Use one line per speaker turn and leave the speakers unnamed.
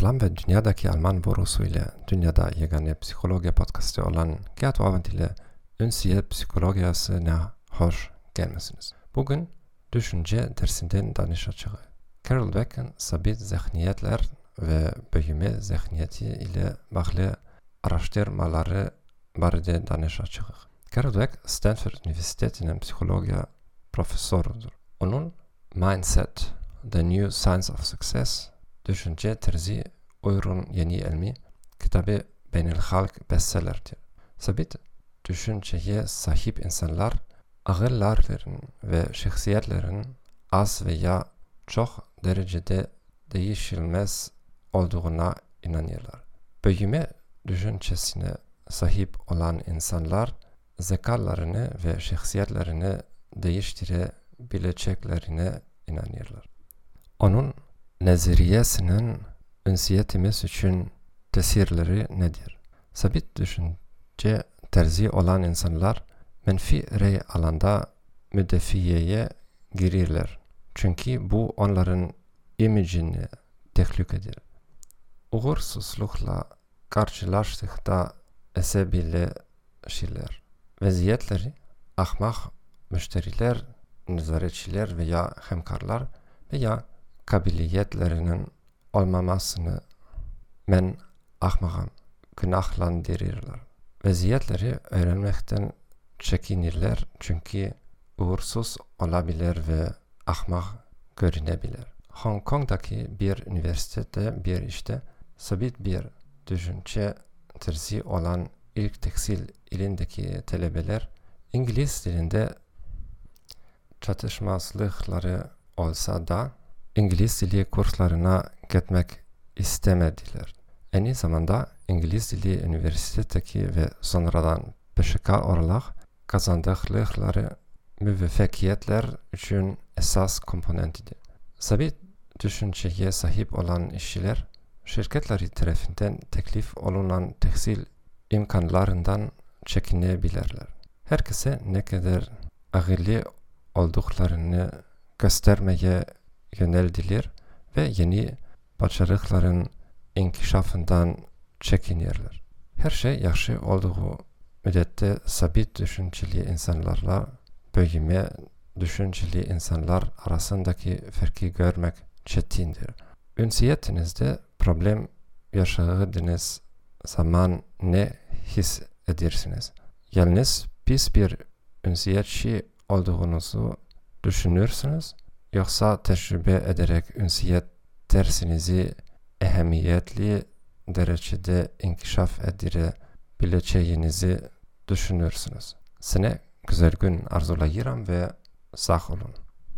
Selam ve dünyadaki Alman borusu ile dünyada yegane psikoloji podcastı olan Gert Ovent ile Ünsiyet Psikolojiyasına hoş gelmesiniz. Bugün düşünce dersinden danışacağı. Carol Dweck'in sabit zihniyetler ve büyüme zihniyeti ile bağlı araştırmaları barıda danışacağı. Carol Dweck, Stanford Üniversitesi'nin psikoloji profesörüdür. Onun Mindset, The New Science of Success Düşünce terzi Uyur'un yeni ilmi kitabı Beynel Halk bestsellerdir. Sabit düşünceye sahip insanlar ağırlarların ve şahsiyetlerin az veya çok derecede değişilmez olduğuna inanıyorlar. Büyüme düşüncesine sahip olan insanlar zekalarını ve şahsiyetlerini değiştirebileceklerine inanıyorlar. Onun nezariyesinin ünsiyetimiz için tesirleri nedir? Sabit düşünce terzi olan insanlar menfi rey alanda müdefiyeye girirler. Çünkü bu onların imajını tehlikedir. Uğursuzlukla karşılaştıkta esebileşirler. Vaziyetleri ahmak müşteriler, nezaretçiler veya hemkarlar veya kabiliyetlerinin olmamasını men ahmakam günahlandırırlar. Vaziyetleri öğrenmekten çekinirler çünkü uğursuz olabilir ve ahmak görünebilir. Hong Kong'daki bir üniversitede bir işte sabit bir düşünce terzi olan ilk tekstil ilindeki talebeler İngiliz dilinde çatışmazlıkları olsa da İngiliz dili kurslarına gitmek istemediler. Aynı zamanda İngiliz dili üniversitedeki ve sonradan PŞK olarak kazandıkları müveffekiyetler için esas komponentiydi. Sabit düşünceye sahip olan işçiler, şirketleri tarafından teklif olunan tekstil imkanlarından çekinebilirler. Herkese ne kadar ağırlı olduklarını göstermeye yöneldiler ve yeni başarıların inkişafından çekinirler. Her şey yaxşı olduğu müddetçe sabit düşünceli insanlarla büyüme düşünceli insanlar arasındaki farkı görmek çetindir. Ünsiyetinizde problem yaşadığınız zaman ne hissedirsiniz? Yalnız pis bir ünsiyetçi olduğunuzu düşünürsünüz yoksa tecrübe ederek ünsiyet dersinizi ehemmiyetli derecede inkişaf edirebileceğinizi düşünürsünüz. Sine güzel gün arzulayıram ve sağ olun.